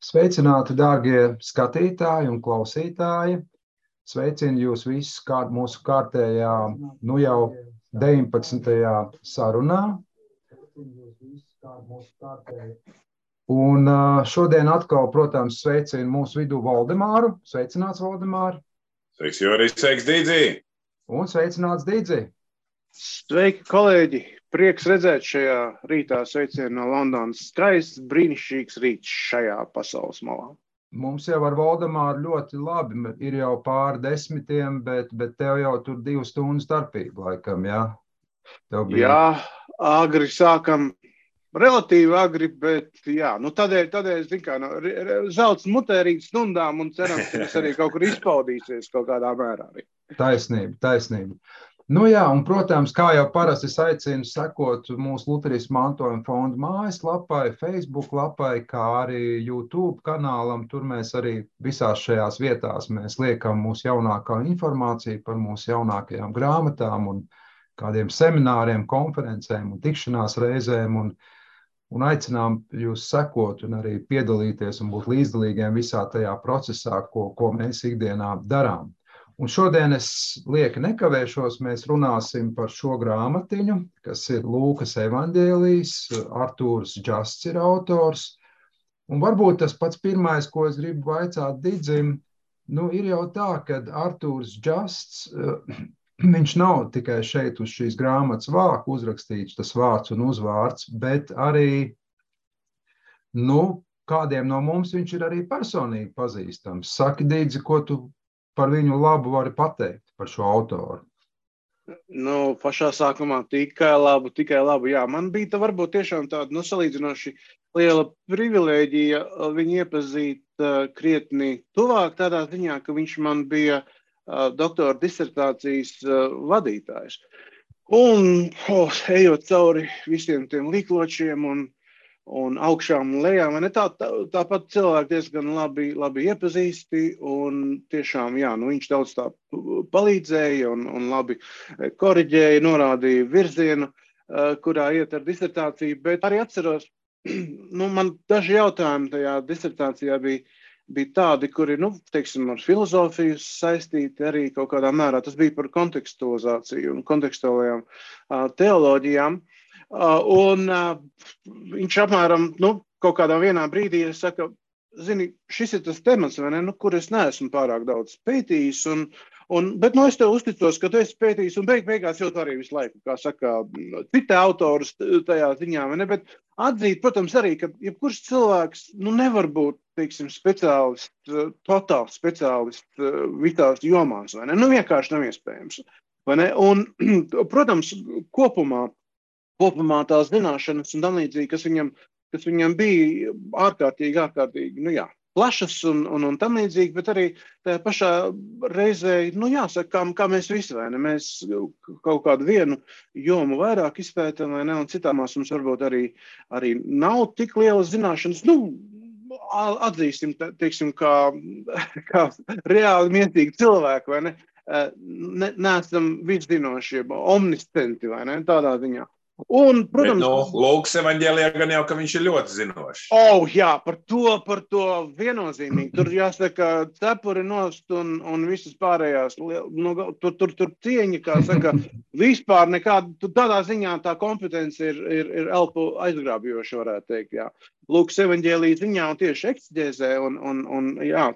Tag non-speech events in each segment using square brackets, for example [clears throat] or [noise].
Sveicināti, darbie skatītāji un klausītāji! Sveicinu jūs visus kād, mūsu kārtējā, nu jau 19. sarunā. Un šodien atkal, protams, sveicinu mūsu vidū Valdemāru. Sveicināts, Valdemāru! Sveiks, Joris! Sveiks, Dīdzi! Un sveicināts, Dīdzi! Sveiki, kolēģi! Prieks redzēt šajā rītā sveicienu no Londonas. Skaists, brīnišķīgs rīts šajā pasaules malā. Mums jau ar Valdemāru ļoti labi. Ir jau pāri desmitiem, bet, bet tev jau tur divu stundu starpība, laikam, jā? Bija... Jā, agri sākam. Relatīvi agri, bet jā, nu tādēļ, tādēļ zin kā, no, zelts mutērīt stundām un cerams, ka tas arī kaut kur izpaudīsies kaut kādā mērā. Arī. Taisnība, taisnība. Nu jā, un, protams, kā jau parasti es aicinu sekot mūsu Lutrijas mantojuma fonda mājaslapai, Facebook lapai, kā arī YouTube kanālam. Tur mēs arī visās šajās vietās liekam mūsu jaunākā informāciju par mūsu jaunākajām grāmatām un kādiem semināriem, konferencēm un tikšanās reizēm. Un, un aicinām jūs sekot un arī piedalīties un būt līdzdalīgiem visā tajā procesā, ko, ko mēs ikdienā darām. Un šodien es lieki nekavēšos, mēs runāsim par šo grāmatiņu, kas ir Lūkas evaņģēlijs, Artūrs Džasts ir autors. Un varbūt tas pats pirmais, ko es gribu vaicāt Didzim, nu, ir jau tā, ka Artūrs Džasts, [clears throat] viņš nav tikai šeit uz šīs grāmatas vāku uzrakstīts tas vārds un uzvārds, bet arī, nu, kādiem no mums viņš ir arī personīgi pazīstams. Saki, Dīdzi, ko tu par viņu labu vari pateikt par šo autoru? Nu, pašā sākumā tikai labu, tikai labu. Jā, man bija tā varbūt tiešām tāda nu, salīdzinoši liela privilēģija viņu iepazīt uh, krietni tuvāk, tādā ziņā, ka viņš man bija uh, doktora disertācijas uh, vadītājs. Un, oh, ejot cauri visiem tiem līkločiem un un augšām un lejām. Tā, tā, tāpat cilvēki diezgan labi, labi iepazīsti. Tiešām, jā, nu, viņš daudz tā palīdzēja un, un labi korģēja, norādīja virzienu, eh, kurā iet ar disertāciju. Bet arī atceros, [clears throat] nu, man daži jautājumi tajā disertācijā bija. Bija tādi, kuri nu, teiksim, ar filozofiju saistīti arī kaut kādā mērā. Tas bija par kontekstualizāciju un kontekstuālajām teoloģijām. Uh, un uh, viņš apmēram nu, kaut kādā brīdī saka, zini, šis ir tas temats, ne, nu, kur es neesmu pārāk daudz pētījis. Un, un, bet nu, es tev uzticos, ka tu esi pētījis, un beig, beigās jau arī visu laiku, kā saka, cita autors tajā ziņā. Ne, bet atzīt, protams, arī, ka jebkurš cilvēks nu, nevar būt teiksim, speciālists, totāls speciālists visās jomās. Nu, vienkārši nav iespējams. Un, [clears throat] protams, kopumā kopumā tās zināšanas un tam līdzīgi, kas viņam, kas viņam bija ārkārtīgi, ārkārtīgi nu jā, plašas un, un, un tam līdzīgi, bet arī tajā pašā reizē, nu jāsaka, kā, kā mēs visi, vai ne, mēs kaut kādu vienu jomu vairāk izpētam, vai ne, un citām mums varbūt arī, arī nav tik lielas zināšanas, nu, atzīsim, teiksim, kā, [laughs] kā reāli mietīgi cilvēki, vai ne, neesam viszinošie, omniscienti, vai ne, tādā ziņā. Un, protams, Bet, nu, Lūks evanģēlijā gan jau, ka viņš ir ļoti zinošs. Oh, jā, par to, par to viennozīmīgi. Tur jāsaka, cepuri nost un, un visas pārējās, nu, tur, tur, tur cieņa, kā saka, [laughs] vispār nekāda, tādā ziņā tā kompetence ir, ir, ir elpu aizgrābjoša, varētu teikt, jā. Lūks evanģēlijā ziņā un tieši ekstģēzē un, un, un jā,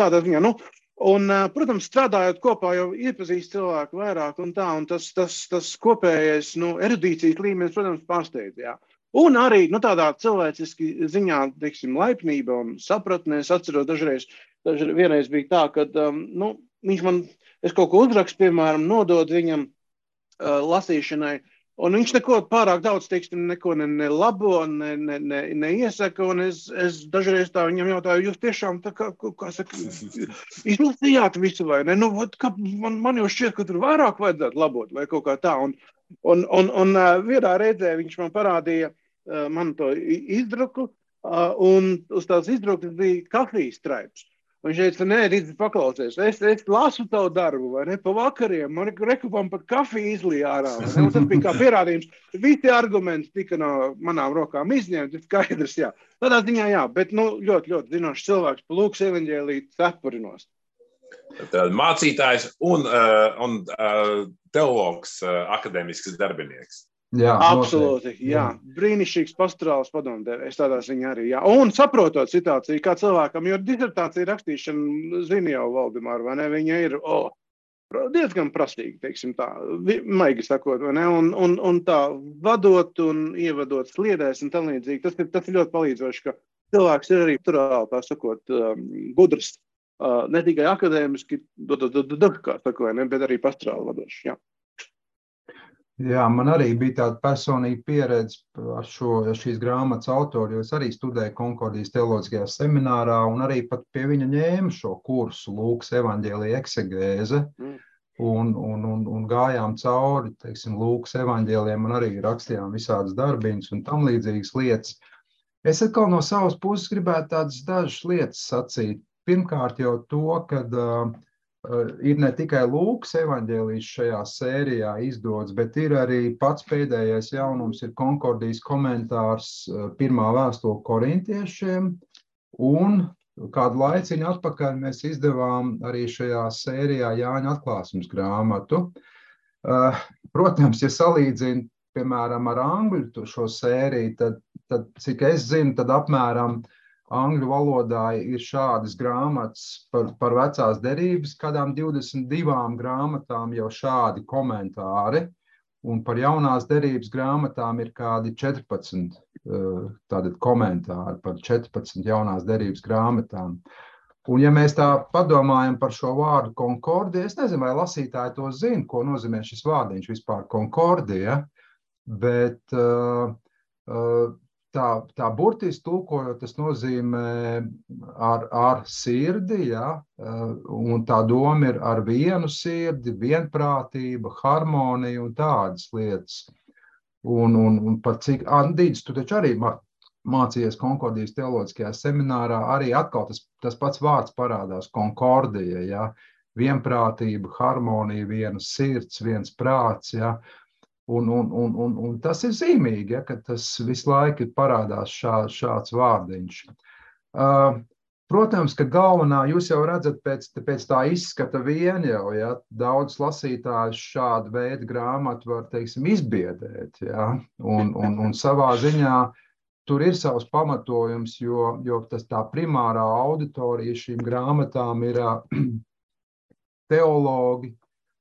tādā ziņā, nu, Un, protams, strādājot kopā, jau iepazīst cilvēku vairāk, un, tā, un tas, tas, tas kopējais nu, erudīcijas līmenis, protams, pārsteidz. Jā. Un arī nu, tādā cilvēciski ziņā, teiksim, laipnība un sapratne. Es atceros, dažreiz, dažreiz bija tā, ka um, nu, viņš man, kaut ko uzrakstu, piemēram, nodod viņam uh, lasīšanai. Un viņš neko pārāk daudz, teiksim, neko ne, ne labo, ne, ne, ne, neiesaka. Es, es dažreiz tā viņam jautāju, jūs tiešām kā, kā saka, [laughs] izlasījāt visu vai ne? Nu, vat, kā, man, man jau šķiet, ka tur vairāk vajadzētu labot vai kaut kā tā. Un, un, un, un vienā reizē viņš man parādīja man to izdruku, un uz tās izdrukas bija kafijas straips. Viņš teica, nē, Rīgas, paklausies, es, es lasu tavu darbu, vai ne? Pa vakariem man rekupam pat kafiju izlīja ārā. Tas bija kā pierādījums. Visi argumenti tika no manām rokām izņemti. Skaidrs, jā. Tādā ziņā, jā, bet nu, ļoti, ļoti zinošs cilvēks, plūks evaņģēlīt cepurinos. Tad mācītājs un, uh, un uh, teologs, uh, akadēmisks darbinieks. Jā, Absolūti. Jā. jā. Brīnišķīgs pastorāls padomdevējs tādā ziņā arī. Jā. Un saprotot situāciju, kā cilvēkam, jo disertācija rakstīšana, zina jau Valdemāru, vai ne? Viņa ir oh, diezgan prasīga, teiksim tā, maigi sakot, vai ne? Un, un, un tā vadot un ievadot sliedēs un tam līdzīgi, tas ir, tas ir ļoti palīdzoši, ka cilvēks ir arī turāli, tā sakot, um, gudrs. Uh, ne tikai akadēmiski, bet arī pastorāli vadošs. Jā. Man arī bija tāda personīga pieredze ar šo, šīs grāmatas autoru, jo es arī studēju Konkordijas teoloģiskajā seminārā un arī pat pie viņa ņēmu šo kursu Lūkas evaņģēlija eksegēze. Mm. Un, un, un, un gājām cauri teiksim, Lūkas evaņģēliem, un arī rakstījām visādas darbiņas un tam līdzīgas lietas. Es atkal no savas puses gribētu tādas dažas lietas sacīt. Pirmkārt, jau to, ka uh, ir ne tikai Lūks evanģēlijs šajā sērijā izdots, bet ir arī pats pēdējais jaunums, ir Konkordijas komentārs pirmā vēstule korintiešiem, un kādu laiciņu atpakaļ mēs izdevām arī šajā sērijā Jāņa atklāsmes grāmatu. Protams, ja salīdzinu, piemēram, ar angļu šo sēriju, tad, tad cik es zinu, tad apmēram uh, angļu valodā ir šādas grāmatas par, par vecās derības, kādām 22 grāmatām jau šādi komentāri, un par jaunās derības grāmatām ir kādi 14 eh, tātad komentāri par 14 jaunās derības grāmatām. Un, ja mēs tā padomājam par šo vārdu konkordija, es nezinu, vai lasītāji to zina, ko nozīmē šis vārdiņš vispār konkordija, bet uh, uh, tā, tā burtiski tulkojot, tas nozīmē ar, ar sirdi, ja? Eh, un tā doma ir ar vienu sirdi, vienprātība, harmonija un tādas lietas. Un, un, un pat cik Andīts, tu taču arī mācījies Konkordijas teoloģiskajā seminārā, arī atkal tas, tas pats vārds parādās - konkordija, ja? vienprātība, harmonija, viena sirds, viens prāts. Ja? Uh, Un, un, un, un, un tas ir zīmīgi, ja, ka tas visu laiku parādās šā, šāds vārdiņš. Uh, protams, ka galvenā jūs jau redzat pēc, pēc tā izskata vien jau, ja, daudz lasītājus šādu veidu grāmatu var, teiksim, izbiedēt, ja, un, un, un savā ziņā tur ir savs pamatojums, jo, jo tas tā primārā auditorija šīm grāmatām ir [clears throat] teologi,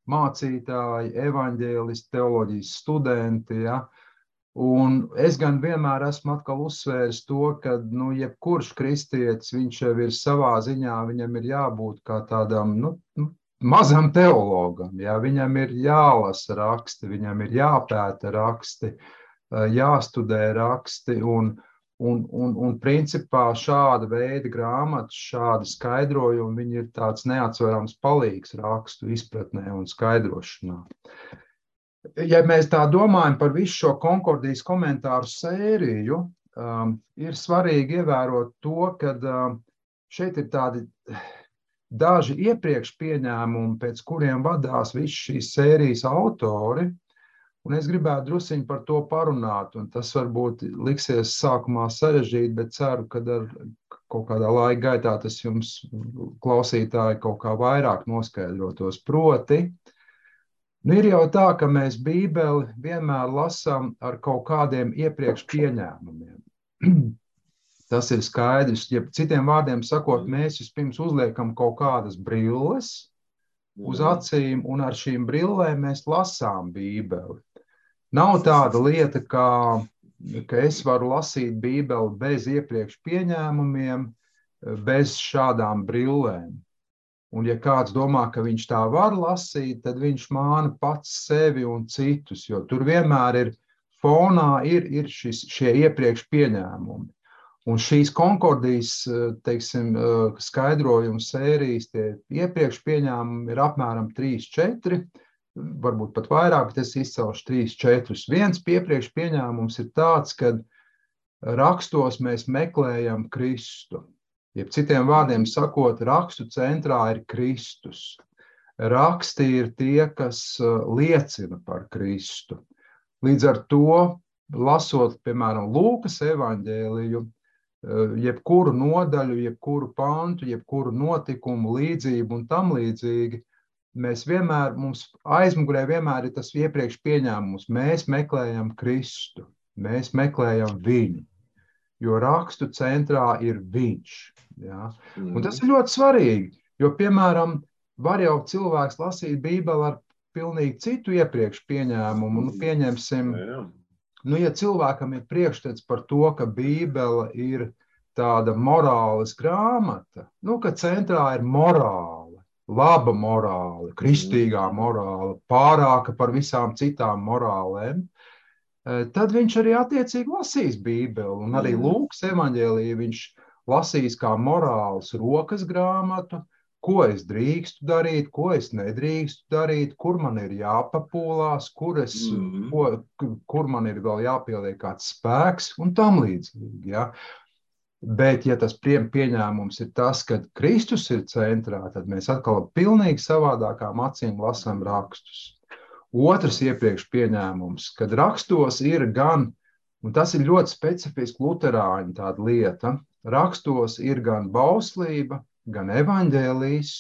mācītāji, evaņģēlisti, teoloģijas studenti. Ja? Un es gan vienmēr esmu uzsvēris to, ka nu, jebkurš kristietis, viņš jau ir savā ziņā, viņam ir jābūt kā tādam nu, nu, mazam teologam. Ja? Viņam ir jālasa raksti, viņam ir jāpēta raksti, jāstudē raksti. Un, Un, un, un principā šāda veida grāmatas, šādi skaidrojumi, viņi ir tāds neatsverams palīgs rakstu izpratnē un skaidrošanā. Ja mēs tā domājam par visu šo konkordijas komentāru sēriju, um, ir svarīgi ievērot to, ka um, šeit ir tādi daži iepriekš pieņēmumi, pēc kuriem vadās visas šīs sērijas autori, Un es gribētu druskuļi par to parunāt. Tas varbūt liksies sākumā sarežģīti, bet ceru, ka ar kaut kādā laika gaitā tas jums, klausītāji, kaut kā vairāk noskaidrotos. Proti, nu ir jau tā, ka mēs Bībeli vienmēr lasām ar kaut kādiem iepriekš pieņēmumiem. [clears throat] Tas ir skaidrs. Ja citiem vārdiem sakot, mēs vispirms uzliekam kaut kādas brilles uz acīm, un ar šīm brillēm mēs lasām Bībeli. Nav tāda lieta, kā, ka es varu lasīt Bībeli bez iepriekš pieņēmumiem, bez šādām brillēm. Un, ja kāds domā, ka viņš tā var lasīt, tad viņš māna pats sevi un citus, jo tur vienmēr ir fonā ir, ir šis, šie iepriekš pieņēmumi. Un šīs konkordijas teiksim, skaidrojumu sērijas, tie iepriekš pieņēmumi ir apmēram 3, 4 varbūt pat vairāk, tas izcelšu trīs, četrus. Viens piepriekš pieņēmums ir tāds, ka rakstos mēs meklējam Kristu. Jeb citiem vārdiem sakot, rakstu centrā ir Kristus. Raksti ir tie, kas uh, liecina par Kristu. Līdz ar to, lasot, piemēram, Lūkas evanģēliju, uh, jebkuru nodaļu, jebkuru pantu, jebkuru notikumu, līdzību un tam līdzīgi, mēs vienmēr, mums aizmugurē vienmēr ir tas iepriekš pieņēmums. Mēs meklējam Kristu, mēs meklējam viņu, jo rakstu centrā ir viņš. Ja? Un tas ir ļoti svarīgi, jo, piemēram, var jau cilvēks lasīt Bībeli ar pilnīgi citu iepriekš pieņēmumu. Nu, pieņemsim, nu, ja cilvēkam ir priekšstats par to, ka Bībele ir tāda morāles grāmata, nu, ka centrā ir morāla laba morāla, kristīgā mm. morāla, pārāka par visām citām morālēm, e, tad viņš arī attiecīgi lasīs Bībeli. Un arī mm. Lūks evanģēlīja viņš lasīs kā morāls rokas grāmatu, ko es drīkstu darīt, ko es nedrīkstu darīt, kur man ir jāpapūlās, kur, es, mm. ko, kur man ir vēl jāpieliek kāds spēks un tam līdzīgi. Ja? Bet, ja tas pieņēmums ir tas, ka Kristus ir centrā, tad mēs atkal pilnīgi savādākām acīm lasām rakstus. Otrs iepriekš pieņēmums, kad rakstos ir gan, un tas ir ļoti specifiski luterāņu tāda lieta, rakstos ir gan bauslība, gan evaņģēlijas,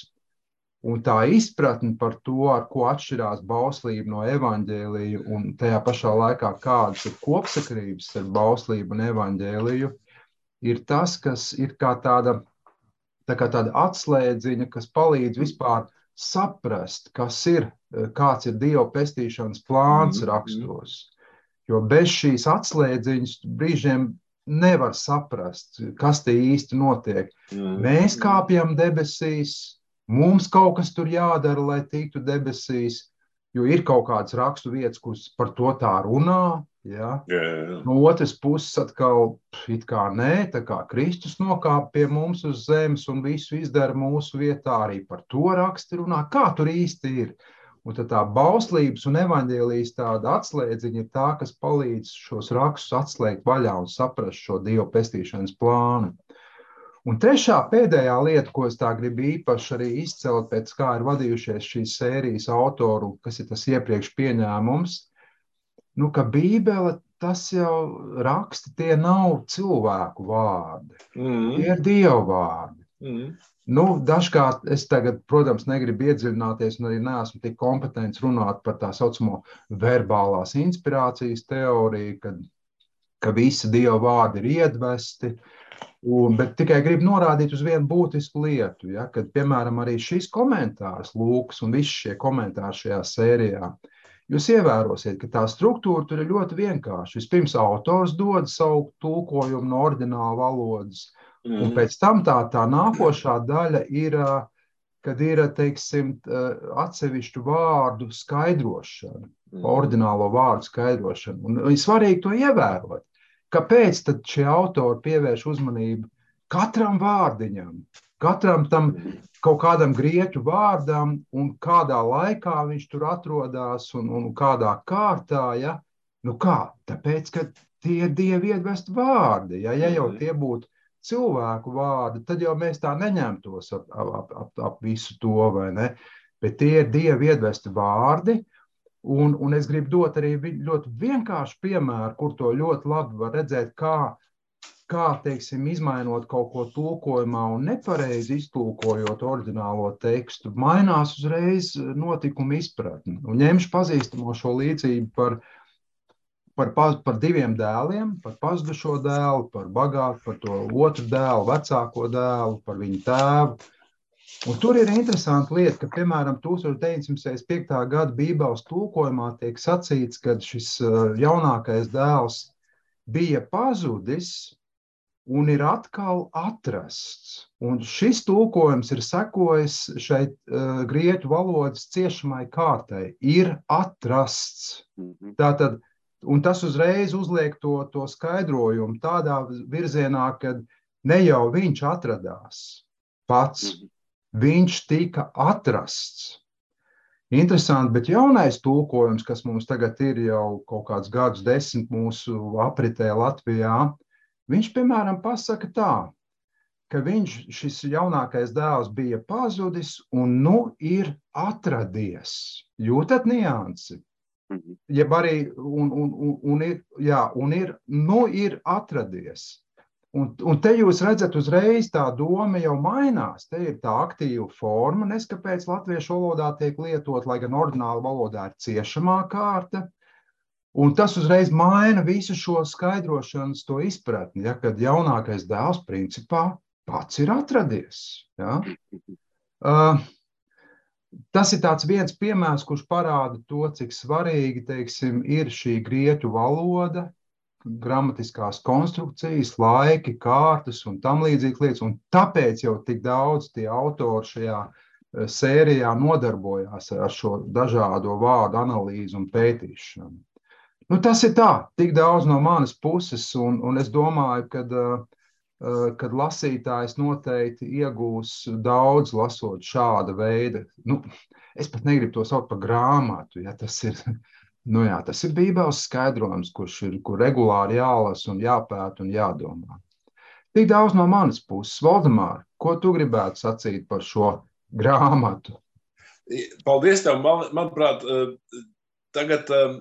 un tā izpratne par to, ar ko atšķirās bauslība no evaņģēlija, un tajā pašā laikā kādas ir kopsakrības ar bauslību un evaņģēliju, ir tas, kas ir kā tāda, tā kā tāda atslēdziņa, kas palīdz vispār saprast, kas ir, kāds ir Dieva pestīšanas plāns mm -hmm. rakstos. Jo bez šīs atslēdziņas brīžiem nevar saprast, kas te īsti notiek. Mm -hmm. Mēs kāpjam debesīs, mums kaut kas tur jādara, lai tiktu debesīs, jo ir kaut kādas rakstu vietas, kuras par to tā runā, Ja? Jā, jā. No otras puses, atkal, it kā nē, tā kā Kristus nokāpa pie mums uz zemes un visu izdara mūsu vietā, arī par to raksti runā, kā tur īsti ir. Un tā bauslības un evaņģēlijas tāda atslēdziņa ir tā, kas palīdz šos rakstus atslēgt vaļā un saprast šo dievu pestīšanas plānu. Un trešā pēdējā lieta, ko es tā gribu īpaši arī izcelt, pēc kā ir vadījušies šīs sērijas autoru, kas ir tas iepriekš pieņēmums, nu, ka Bībele tas jau raksta, tie nav cilvēku vārdi. Mm. Tie ir dievu vārdi. Mm. Nu, dažkārt es tagad, protams, negribu iedziļināties, un arī neesmu tik kompetents runāt par tā saucamo verbālās inspirācijas teoriju, kad, ka visi dievu vārdi ir iedvesti. Un, bet tikai gribu norādīt uz vienu būtisku lietu, ja, kad, piemēram, arī šis komentārs, Lūks, un visi šie komentāri šajā sērijā, uh, Jūs ievērosiet, ka tā struktūra tur ir ļoti vienkārša. Vispirms autors dod savu tulkojumu no ordināla valodas, mm. un mhm. pēc tam tā, tā nākošā daļa ir, kad ir teiksim, atsevišķu vārdu skaidrošana, mm. ordinālo vārdu skaidrošana. Un ir svarīgi to ievērot. Kāpēc tad šie autori pievērš uzmanību katram vārdiņam, katram tam kaut kādam grieķu vārdam, un kādā laikā viņš tur atrodas, un, un kādā kārtā. Ja? Nu kā? Tāpēc, ka tie ir dievi iedvest vārdi. Ja, ja jau mhm. tie būtu cilvēku vārdi, tad jau mēs tā neņemtos ap, ap, ap, ap visu to? Bet tie ir dievi iedvesti vārdi. Un, un es gribu dot arī ļoti vienkāršu piemēru, kur to ļoti labi var redzēt, kā kā teiksim, izmainot kaut ko tulkojumā un nepareizi iztulkojot oriģinālo tekstu, mainās uzreiz notikuma izpratne. Un ņemšu pazīstamo šo līdzību par, par, par diviem dēliem, par pazudušo dēlu, par bagātu, par to otru dēlu, vecāko dēlu, par viņu tēvu. Un tur ir interesanti lieta, ka, piemēram, 1975. gada Bībeles tulkojumā tiek sacīts, ka šis uh, jaunākais dēls bija pazudis, un ir atkal atrasts. Un šis tulkojums ir sekojis šeit uh, grieķu valodas ciešamai kārtai. Ir atrasts. Mhm. Tātad, un tas uzreiz uzliek to, to skaidrojumu tādā virzienā, ka ne jau viņš atradās pats, mhm. viņš tika atrasts. Interesanti, bet jaunais tulkojums, kas mums tagad ir jau kaut kāds gadus desmit mūsu apritē Latvijā, Viņš, piemēram, pasaka tā, ka viņš, šis jaunākais dēls, bija pazudis un nu ir atradies. Jūtat niansi? Mhm. Jeb arī, un, un, un, un, ir, jā, un ir, nu ir atradies. Un, un te jūs redzat, uzreiz tā doma jau mainās. Te ir tā aktīva forma, neskapēc latviešu valodā tiek lietot, lai gan ordināla valodā ir ciešamā kārta. Un tas uzreiz maina visu šo skaidrošanas to izpratni, ja, kad jaunākais dēls principā pats ir atradies. Ja. Uh, tas ir viens piemērs, kurš parāda to, cik svarīgi teiksim, ir šī grieķu valoda, gramatiskās konstrukcijas, laiki, kārtas un tam līdzīgas lietas. Un tāpēc jau tik daudz tie autori šajā eh, sērijā nodarbojās ar šo dažādo vārdu analīzi un pētīšanu. Nu, tas ir tā, tik daudz no manas puses, un, un es domāju, ka uh, Eh, kad lasītājs noteikti iegūs daudz lasot šāda veida. Nu, es pat negribu to saukt par grāmatu. Ja, tas, ir, nu, jā, tas ir Bībeles skaidrojums, kurš ir kur regulāri jālasa un jāpēta un jādomā. Tik daudz no manas puses. Valdemār, ko tu gribētu sacīt par šo grāmatu? Paldies tev. Man, manuprāt, eh, tagad um,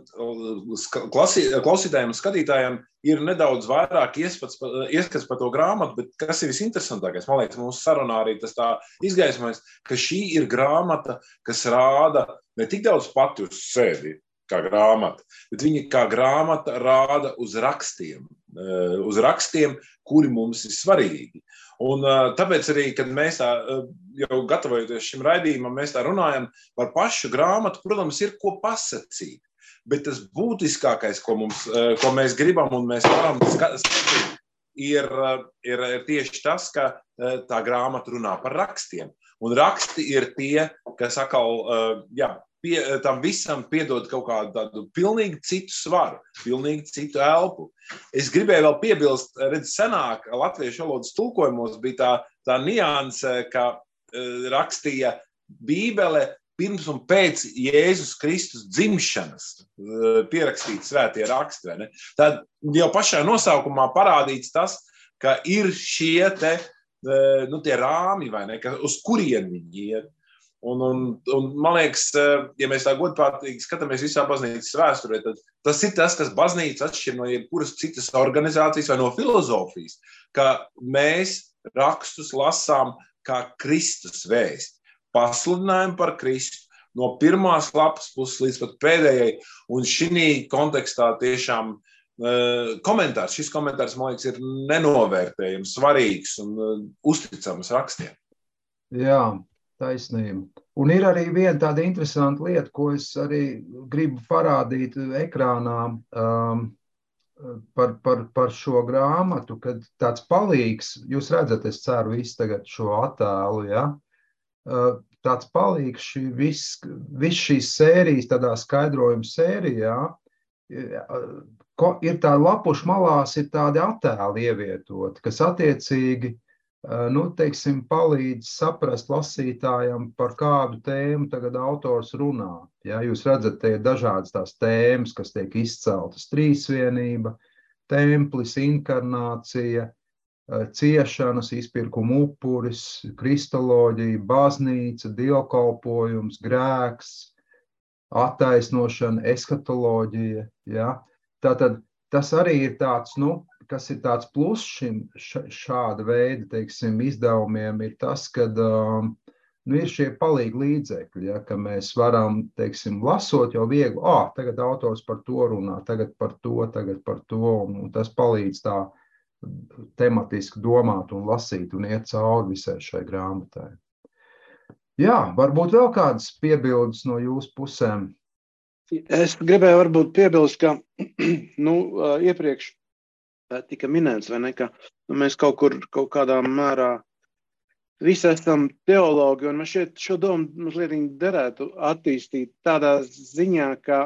klausītājiem un skatītājiem ir nedaudz vairāk ieskats, ieskats par to grāmatu, bet kas ir visinteresantākais? Man liekas, mūsu sarunā arī tas tā izgaismojas, ka šī ir grāmata, kas rāda ne tik daudz pati uz sevi, kā grāmata, bet viņa kā grāmata rāda uz rakstiem, uh, uz rakstiem, kuri mums ir svarīgi. Un, tāpēc arī, kad mēs tā, jau gatavojamies šim raidījumam, mēs tā runājam par pašu grāmatu, protams, ir ko pasakīt. Bet tas būtiskākais, ko, mums, ko mēs gribam un mēs varam skatīt, ir, ir, ir tieši tas, ka tā grāmata runā par rakstiem. Un raksti ir tie, kas atkal jā, pie, tam visam piedod kaut kādu tādu pilnīgi citu svaru, pilnīgi citu elpu. Es gribēju vēl piebilst, redz, senāk latviešu valodas tulkojumos bija tā, tā nianse, ka uh, rakstīja Bībele pirms un pēc Jēzus Kristus dzimšanas uh, pierakstīts svētie raksti. Tad jau pašā nosaukumā parādīts tas, ka ir šie te, uh, nu, rāmi, ne, ka, uz kurien viņi iet. Un, un, un, man liekas, eh, ja mēs tā godprātīgi skatāmies visā baznīcas vēsturē, tad tas ir tas, kas baznīca atšķir no jebkuras citas organizācijas vai no filozofijas, ka mēs rakstus lasām kā Kristus vēst, pasludinājumu par Kristu no pirmās lapas puses līdz pat pēdējai. Un šī kontekstā tiešām uh, komentārs, šis komentārs, man liekas, ir nenovērtējams, svarīgs un uh, uzticams rakstiem. Jā, Taisnība. Un ir arī viena tāda interesanta lieta, ko es arī gribu parādīt ekrānā um, par, par, par šo grāmatu, kad tāds palīgs, jūs redzat, es ceru, visi tagad šo attēlu, ja? Uh, tāds palīgs šī vis, vis šīs sērijas, tādā skaidrojuma sērijā, ir tā lapušu malās ir tādi attēli ievietoti, kas attiecīgi Eh, nu, teiksim, palīdz saprast lasītājam, par kādu tēmu tagad autors runā. Ja, jūs redzat, te ir dažādas tās tēmas, kas tiek izceltas - trīsvienība, templis, inkarnācija, eh, ciešanas, izpirkuma upuris, kristoloģija, baznīca, dievkalpojums, grēks, attaisnošana, eskatoloģija. Ja. Tātad tas arī ir tāds, nu, kas ir tāds pluss šim šāda veida teiksim, izdevumiem, ir tas, ka um, nu, ir šie palīgi līdzekļi, ja, ka mēs varam, teiksim, lasot jau viegli, ah, tagad autors par to runā, tagad par to, tagad par to, un, un tas palīdz tā tematiski domāt un lasīt un iet cauri visai šai grāmatai. Jā, varbūt vēl kādas piebildes no jūsu pusēm. Es gribēju varbūt piebilst, ka [clears throat] nu, iepriekš tika minēts, vai ne, ka nu, mēs kaut kur, kaut kādā mērā visi esam teologi, un man šeit šo domu mazliet derētu attīstīt tādā ziņā, ka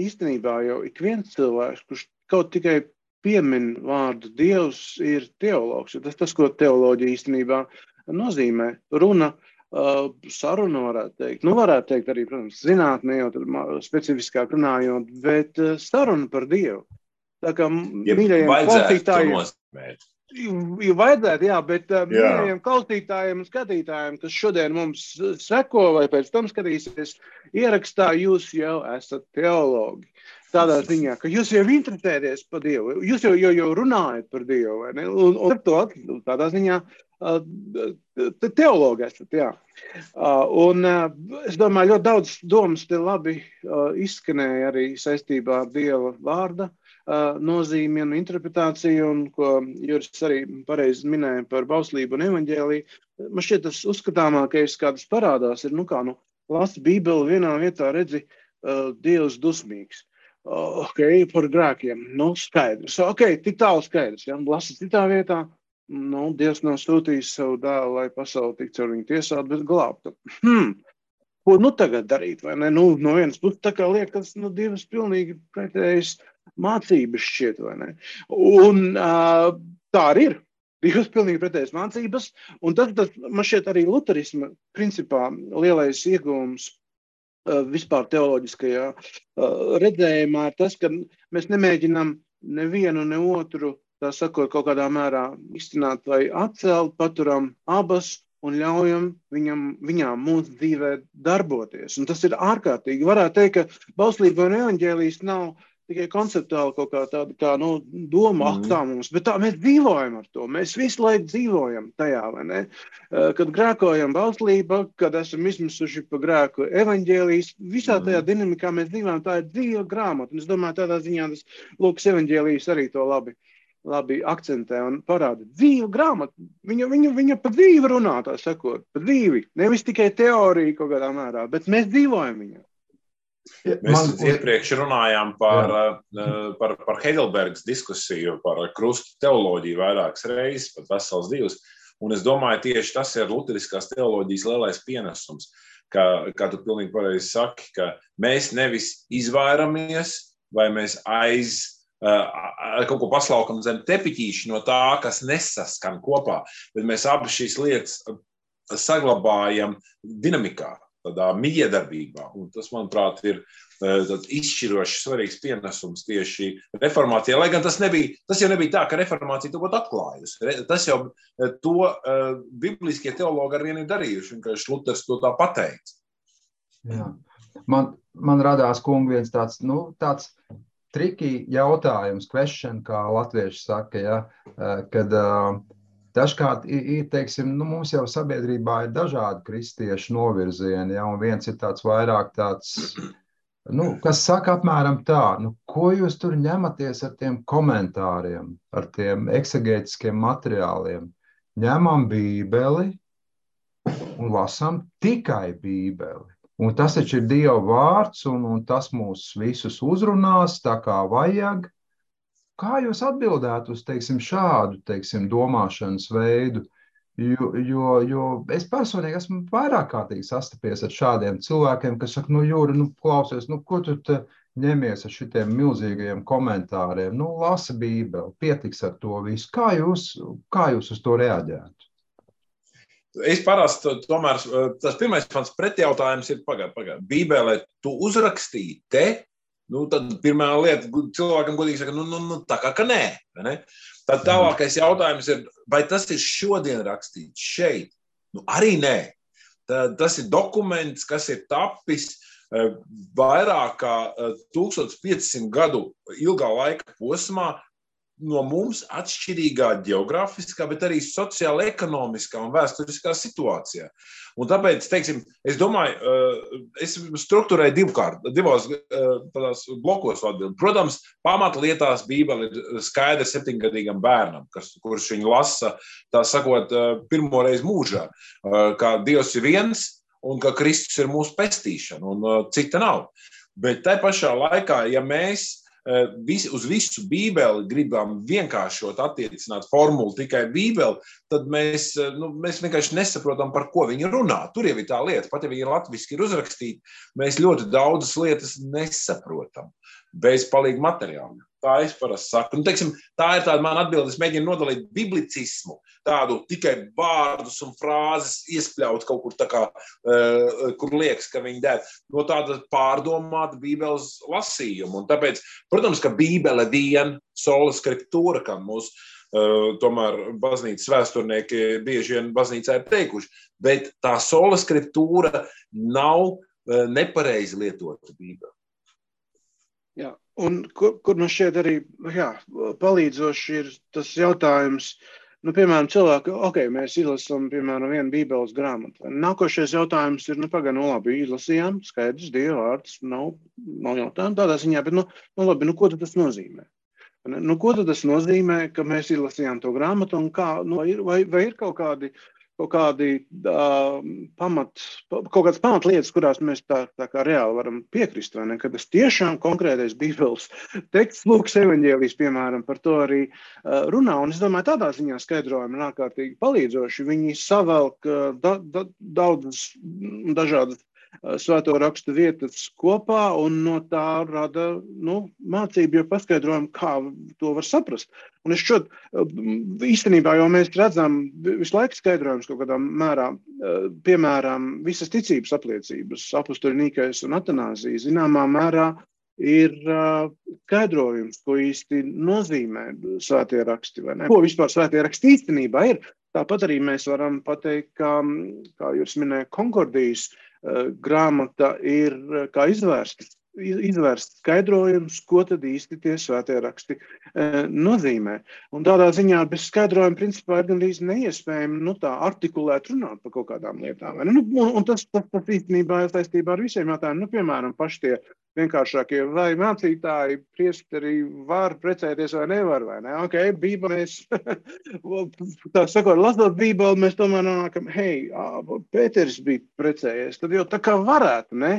īstenībā jau ik viens cilvēks, kurš kaut tikai piemin vārdu Dievs, ir teologs. Tas tas, ko teoloģija īstenībā nozīmē. Runa, uh, saruna varētu teikt. Nu, varētu teikt arī, protams, zinātnē, jau specifiskāk runājot, bet uh, saruna par Dievu. Tā kā ja mīļajiem klausītājiem. Ir vajadzētu, jā, bet minējiem klausītājiem un skatītājiem, kas šodien mums seko vai pēc tam skatīsies, ierakstā jūs jau esat teologi. Tādā ziņā, ka jūs jau interesēties par Dievu, jūs jau, jau, jau runājat par Dievu, vai ne? Un, un to tādā ziņā teologi esat, jā. Un es domāju, ļoti daudz domas te labi izskanēja arī saistībā ar Dieva vārda nozīmi un interpretāciju, un ko Juris arī pareizi minēja par bauslību un evaņģēliju. Man šķiet, tas uzskatāmākais, kādas parādās, ir, nu kā, nu, lasi Bībeli vienā vietā, redzi, uh, Dievs dusmīgs. Ok, par grēkiem. Nu, skaidrs. Ok, tik tālu skaidrs. Ja? Lasi citā vietā. Nu, Dievs nav sūtījis savu dēlu, lai pasauli tik caur viņu tiesātu, bet glābtu. Hmm. Ko nu tagad darīt? Nu, no vienas puses, tā kā liekas, nu, divas pilnīgi pretējas mācības šķiet, vai ne? Un uh, tā arī ir. Divas pilnīgi pretējas mācības, un tas, tas man šķiet arī luterisma principā lielais iegūms uh, vispār teoloģiskajā uh, redzējumā ir tas, ka mēs nemēģinām nevienu ne otru, tā sakot, kaut kādā mērā izcināt vai atcelt, paturam abas un ļaujam viņam, viņām mūsu dzīvē darboties. Un tas ir ārkārtīgi. Varētu teikt, ka bauslība un evaņģēlijas nav tikai konceptuāli kaut kā tāda kā, nu, doma, mm. ak, tā mums, bet tā mēs dzīvojam ar to. Mēs visu laiku dzīvojam tajā, vai ne? Kad grēkojam bauslība, kad esam izmisuši pa grēku evaņģēlijas, visā tajā mm. dinamikā mēs dzīvojam, tā ir dzīva grāmata. Un es domāju, tādā ziņā tas Lūks evaņģēlijas arī to labi. Labi akcentē un parāda dzīvu grāmatu. Viņa, viņa, viņa pa dzīvi runā, tā sakot, pa dzīvi. Nevis tikai teorija kaut kādā mērā, bet mēs dzīvojam viņā. Mēs Man... iepriekš runājām par, Jā. Eh, par, par Heidelbergas diskusiju, par krustu teoloģiju vairākas reizes, pat vesels divas. Un es domāju, tieši tas ir Lutheriskās teoloģijas lielais pienesums. Kā, kā tu pilnīgi pareizi saki, ka mēs nevis izvairamies vai mēs aiz uh, kaut ko paslaukam zem tepiķīša no tā, kas nesaskan kopā, bet mēs abas šīs lietas saglabājam dinamikā tādā miedarbībā. Un tas, manuprāt, ir e, izšķiroši svarīgs pienesums tieši reformācijai. Lai gan tas, nebija, tas jau nebija tā, ka reformācija to būtu atklājusi. Tas jau e, to uh, bibliskie teologi ar vienu ir darījuši, un ka Šluters to tā pateica. Jā. Man, man radās, kungi, viens tāds, nu, tāds triki jautājums, question, kā latvieši saka, ja, kad uh, Dažkārt ir, teiksim, nu, mums jau sabiedrībā ir dažādi kristiešu novirzieni, ja, un viens ir tāds vairāk tāds, nu, kas saka apmēram tā, nu, ko jūs tur ņematies ar tiem komentāriem, ar tiem eksegētiskiem materiāliem. Ņemam bībeli un lasām tikai bībeli. Un tas taču ir Dieva vārds, un, un tas mūs visus uzrunās tā kā vajag. Kā jūs atbildētu uz teiksim, šādu teiksim, domāšanas veidu? Jo, jo, jo es personīgi esmu vairāk kārtīgi sastapies ar šādiem cilvēkiem, kas saka, nu, Jūri, nu, klausies, nu, ko tu ņemies ar šitiem milzīgajiem komentāriem? Nu, lasa Bībeli, pietiks ar to visu. Kā jūs, kā jūs uz to reaģētu? Es parasti tomēr tas pirmais mans pretjautājums ir, pagaidi, pagaidi. Bībelē tu uzrakstīji te Nu, tad pirmā lieta, cilvēkam godīgi saka, nu, nu, nu tā kā ka nē. Ne? Tad tālākais jautājums ir, vai tas ir šodien rakstīts šeit? Nu, arī nē. Tad, tas ir dokuments, kas ir tapis eh, vairāk kā 1500 eh, gadu ilgā laika posmā, no mums atšķirīgā geogrāfiskā, bet arī sociāla, ekonomiskā un vēsturiskā situācijā. Un tāpēc, teiksim, es domāju, eh, es struktūrēju divkārt, divos eh, blokos atbildi. Protams, pamatlietās Bībele ir skaidra septiņgadīgam bērnam, kas, kurš viņu lasa, tā sakot, eh, pirmo reizi mūžā, kā Dievs ir viens un ka Kristus ir mūsu pestīšana un cita nav. Bet tai pašā laikā, ja mēs vis, uz visu Bībeli gribam vienkāršot, attiecināt formulu tikai Bībeli, tad mēs, eh, nu, mēs vienkārši nesaprotam, par ko viņi runā. Tur jau ir tā lieta, pat ja viņi latviešu ir uzrakstīti, mēs ļoti daudzas lietas nesaprotam bez palīga materiāliem. Tā es parasti saku. Nu, teiksim, tā ir tāda mana atbilde. Es mēģinu nodalīt biblicismu, tādu tikai vārdus un frāzes iespļaut kaut kur, kā, uh, kur liekas, ka viņi der, no tāda pārdomāta Bībeles lasījuma. Un tāpēc, protams, ka Bībele viena, sola skriptūra, kā mūsu tomēr baznīcas vēsturnieki bieži vien baznīcā ir teikuši. Bet tā sola skriptūra nav nepareizi lietota Bībelē. Jā, un kur, kur man šķiet arī jā, palīdzoši ir tas jautājums, Nu, piemēram, cilvēki, ok, mēs izlasām, piemēram, vienu bībeles grāmatu. Nākošais jautājums ir, nu, pagaidi, nu, labi, izlasījām, skaidrs, Dieva vārds, nav, nav jautājumu tādā ziņā, bet, nu, nu labi, nu, ko tad tas nozīmē? Nu, ko tad tas nozīmē, ka mēs izlasījām to grāmatu un kā, nu, vai, vai, vai ir kaut kādi kaut kādi uh, pamat, kaut kādas pamatlietas, kurās mēs tā, tā kā reāli varam piekrist, ne? Kad tas tiešām konkrētais Bībeles teksts, Lūks evaņģēlijs, piemēram, par to arī uh, runā. Un es domāju, tādā ziņā skaidrojumi ir ārkārtīgi palīdzoši. Viņi savelk uh, da, da, daudzas dažādas svēto rakstu vietas kopā, un no tā rada nu, mācību, jo paskaidrojumu, kā to var saprast. Un es šķiet, īstenībā jau mēs redzam visu laiku skaidrojumus kaut kādā mērā, piemēram, visas ticības apliecības, apustuļnīkais un atanāzija zināmā mērā ir skaidrojums, ko īsti nozīmē svētie raksti. Ko vispār svētie raksti īstenībā ir? Tāpat arī mēs varam pateikt, ka, kā jūs minējāt, Konkordijas Eh, grāmata ir eh, kā izvērsta izvērst skaidrojumus, ko tad īsti tie svētie raksti e, nozīmē. Un tādā ziņā bez skaidrojuma principā ir gandrīz neiespējami nu, tā artikulēt, runāt par kaut kādām lietām. Nu, un, un tas, tas, tas īstenībā ir saistībā ar visiem jautājumiem. Nu, piemēram, paši tie vienkāršākie, vai mācītāji, priesteri var precēties vai nevar, vai ne? Ok, bībelēs, [laughs] tā sakot, lasot bībeli, mēs tomēr nonākam, hei, Pēteris bija precējies, tad jau tā kā varētu, ne,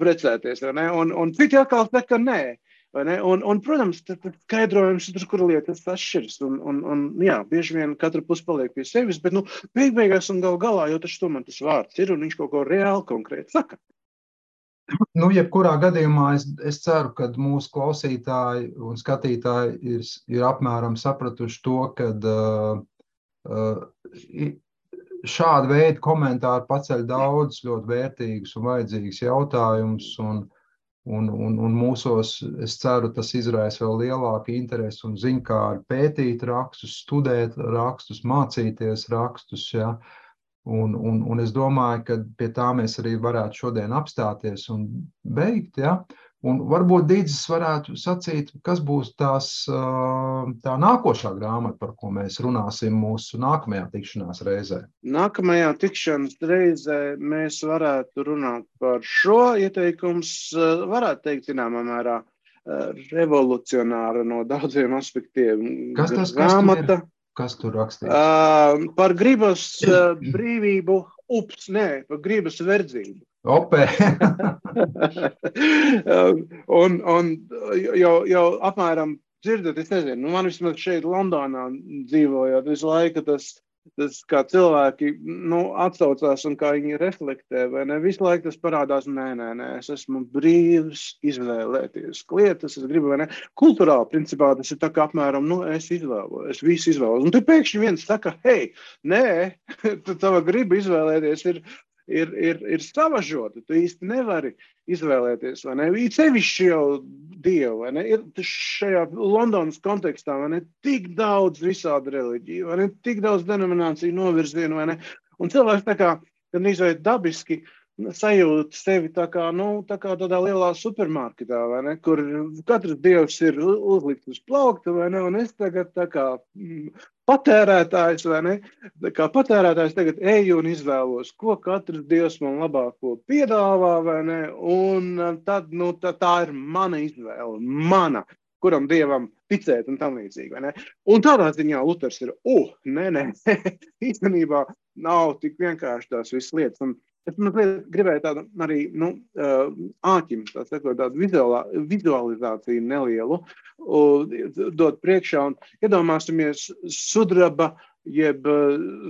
precēties, vai ne? Un, un citi atkal saka, nē. Un, un, protams, tas skaidrojums tur, kur lietas atšķiras. Un, un, un, jā, bieži vien katra puse paliek pie sevis, bet nu, beig beigās un gal galā jau tas tomēr tas vārds ir un viņš kaut ko reāli konkrēti saka. Nu, jebkurā gadījumā es, es ceru, ka mūsu klausītāji un skatītāji ir, ir apmēram sapratuši to, ka uh, uh, šāda veida komentāri paceļ daudz ļoti vērtīgus un vajadzīgus jautājumus. Un, un, un, un mūsos, es ceru, tas izraisa vēl lielāku interesi un ziņu, kā pētīt rakstus, studēt rakstus, mācīties rakstus. Ja. Uh, Un, un, un es domāju, ka pie tā mēs arī varētu šodien apstāties un beigt. Ja? Un varbūt Dīdzis varētu sacīt, kas būs tās, tā nākošā grāmata, par ko mēs runāsim mūsu nākamajā tikšanās reizē. Nākamajā tikšanās reizē mēs varētu runāt par šo ieteikumu, varētu teikt, zināmā mērā, revolucionāra no daudziem aspektiem. Kas tas grāmata? Kas Kas tur rakstīts? Uh, par gribas uh, [clears throat] brīvību, ups, nē, par gribas verdzību. Opē. [laughs] [laughs] un, un jau, jau apmēram dzirdat, es nezinu, nu man vismaz šeit Londonā dzīvojot, visu laiku tas tas, kā cilvēki nu, atsaucās un kā viņi reflektē, vai ne? Visu laiku tas parādās, nē, nē, nē, es esmu brīvs izvēlēties lietas, es gribu, vai ne? Kulturāli, principā, tas ir tā kā apmēram, nu, es izvēlos, es visu izvēlos. Un te pēkšņi viens saka, hei, nē, [laughs] tu tava griba izvēlēties ir ir, ir, ir savažota. Tu īsti nevari izvēlēties? Ir sevišķi jau dievu? Ir šajā Londonas kontekstā, ne? Tik daudz visādi reliģiju, ne? Tik daudz denomināciju novirzienu? Un cilvēks tā kā gan izvēlēt dabiski sajūta sevi tā kā, nu, tā kā tādā lielā supermarketā, ne, kur katrs dievs ir uzlikts uz plaukta, vai ne, un es tagad tā kā mm, patērētājs, vai ne? Kā patērētājs tagad eju un izvēlos, ko katrs dievs man labāko piedāvā, vai ne? Un uh, tad, nu, tā, tā ir mana izvēle, mana, kuram dievam ticēt un tam līdzīgi? Un tādā ziņā Luters ir, uh, nē, nē, [laughs] īstenībā nav tik vienkārši tās visas lietas. Un Es mazliet gribēju tādu arī nu, āķim, tā sakot, tādu vizuālā, vizualizāciju nelielu dot priekšā. Un iedomāsimies sudraba jeb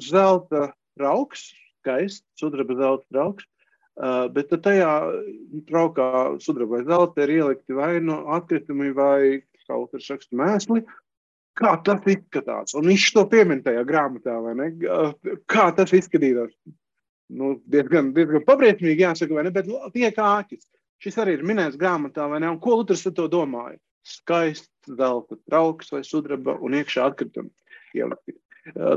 zelta trauks, skaists sudraba zelta trauks, bet tajā traukā sudraba vai zelta ir ielikti vai no nu atkritumi vai kaut kas raksta mēsli, kā tas izskatās. Un viņš to piemin tajā grāmatā, vai ne? Kā tas izskatījās nu, diezgan, diezgan pabrietmīgi, jāsaka, vai ne? Bet tie kā āķis. Šis arī ir minēts grāmatā, vai ne? Un ko Luters ar to domāja? skaists zelta trauks vai sudraba un iekšā atkritumi ielikti.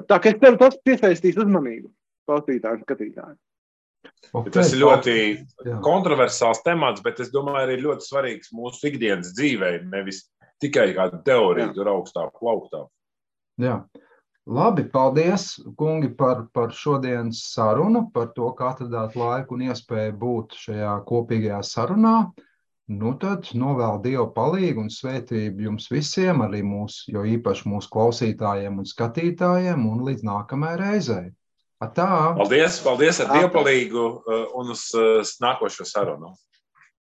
Tā kā es tev tas piesaistīs uzmanību klausītājiem, skatītājiem. Okay, tas ir ļoti jā. kontroversāls temats, bet es domāju, arī ļoti svarīgs mūsu ikdienas dzīvē, nevis tikai kāda teorija tur augstā plauktā. Jā. Labi, paldies, kungi, par, par šodienas sarunu, par to, kā atradāt laiku un iespēju būt šajā kopīgajā sarunā. Nu tad novēl Dievu palīdzību un svētību jums visiem, arī mūsu, jo īpaši mūsu klausītājiem un skatītājiem, un līdz nākamajai reizei. Atā. Paldies, paldies ar dievpalīgu uh, un uz uh, nākošo sarunu.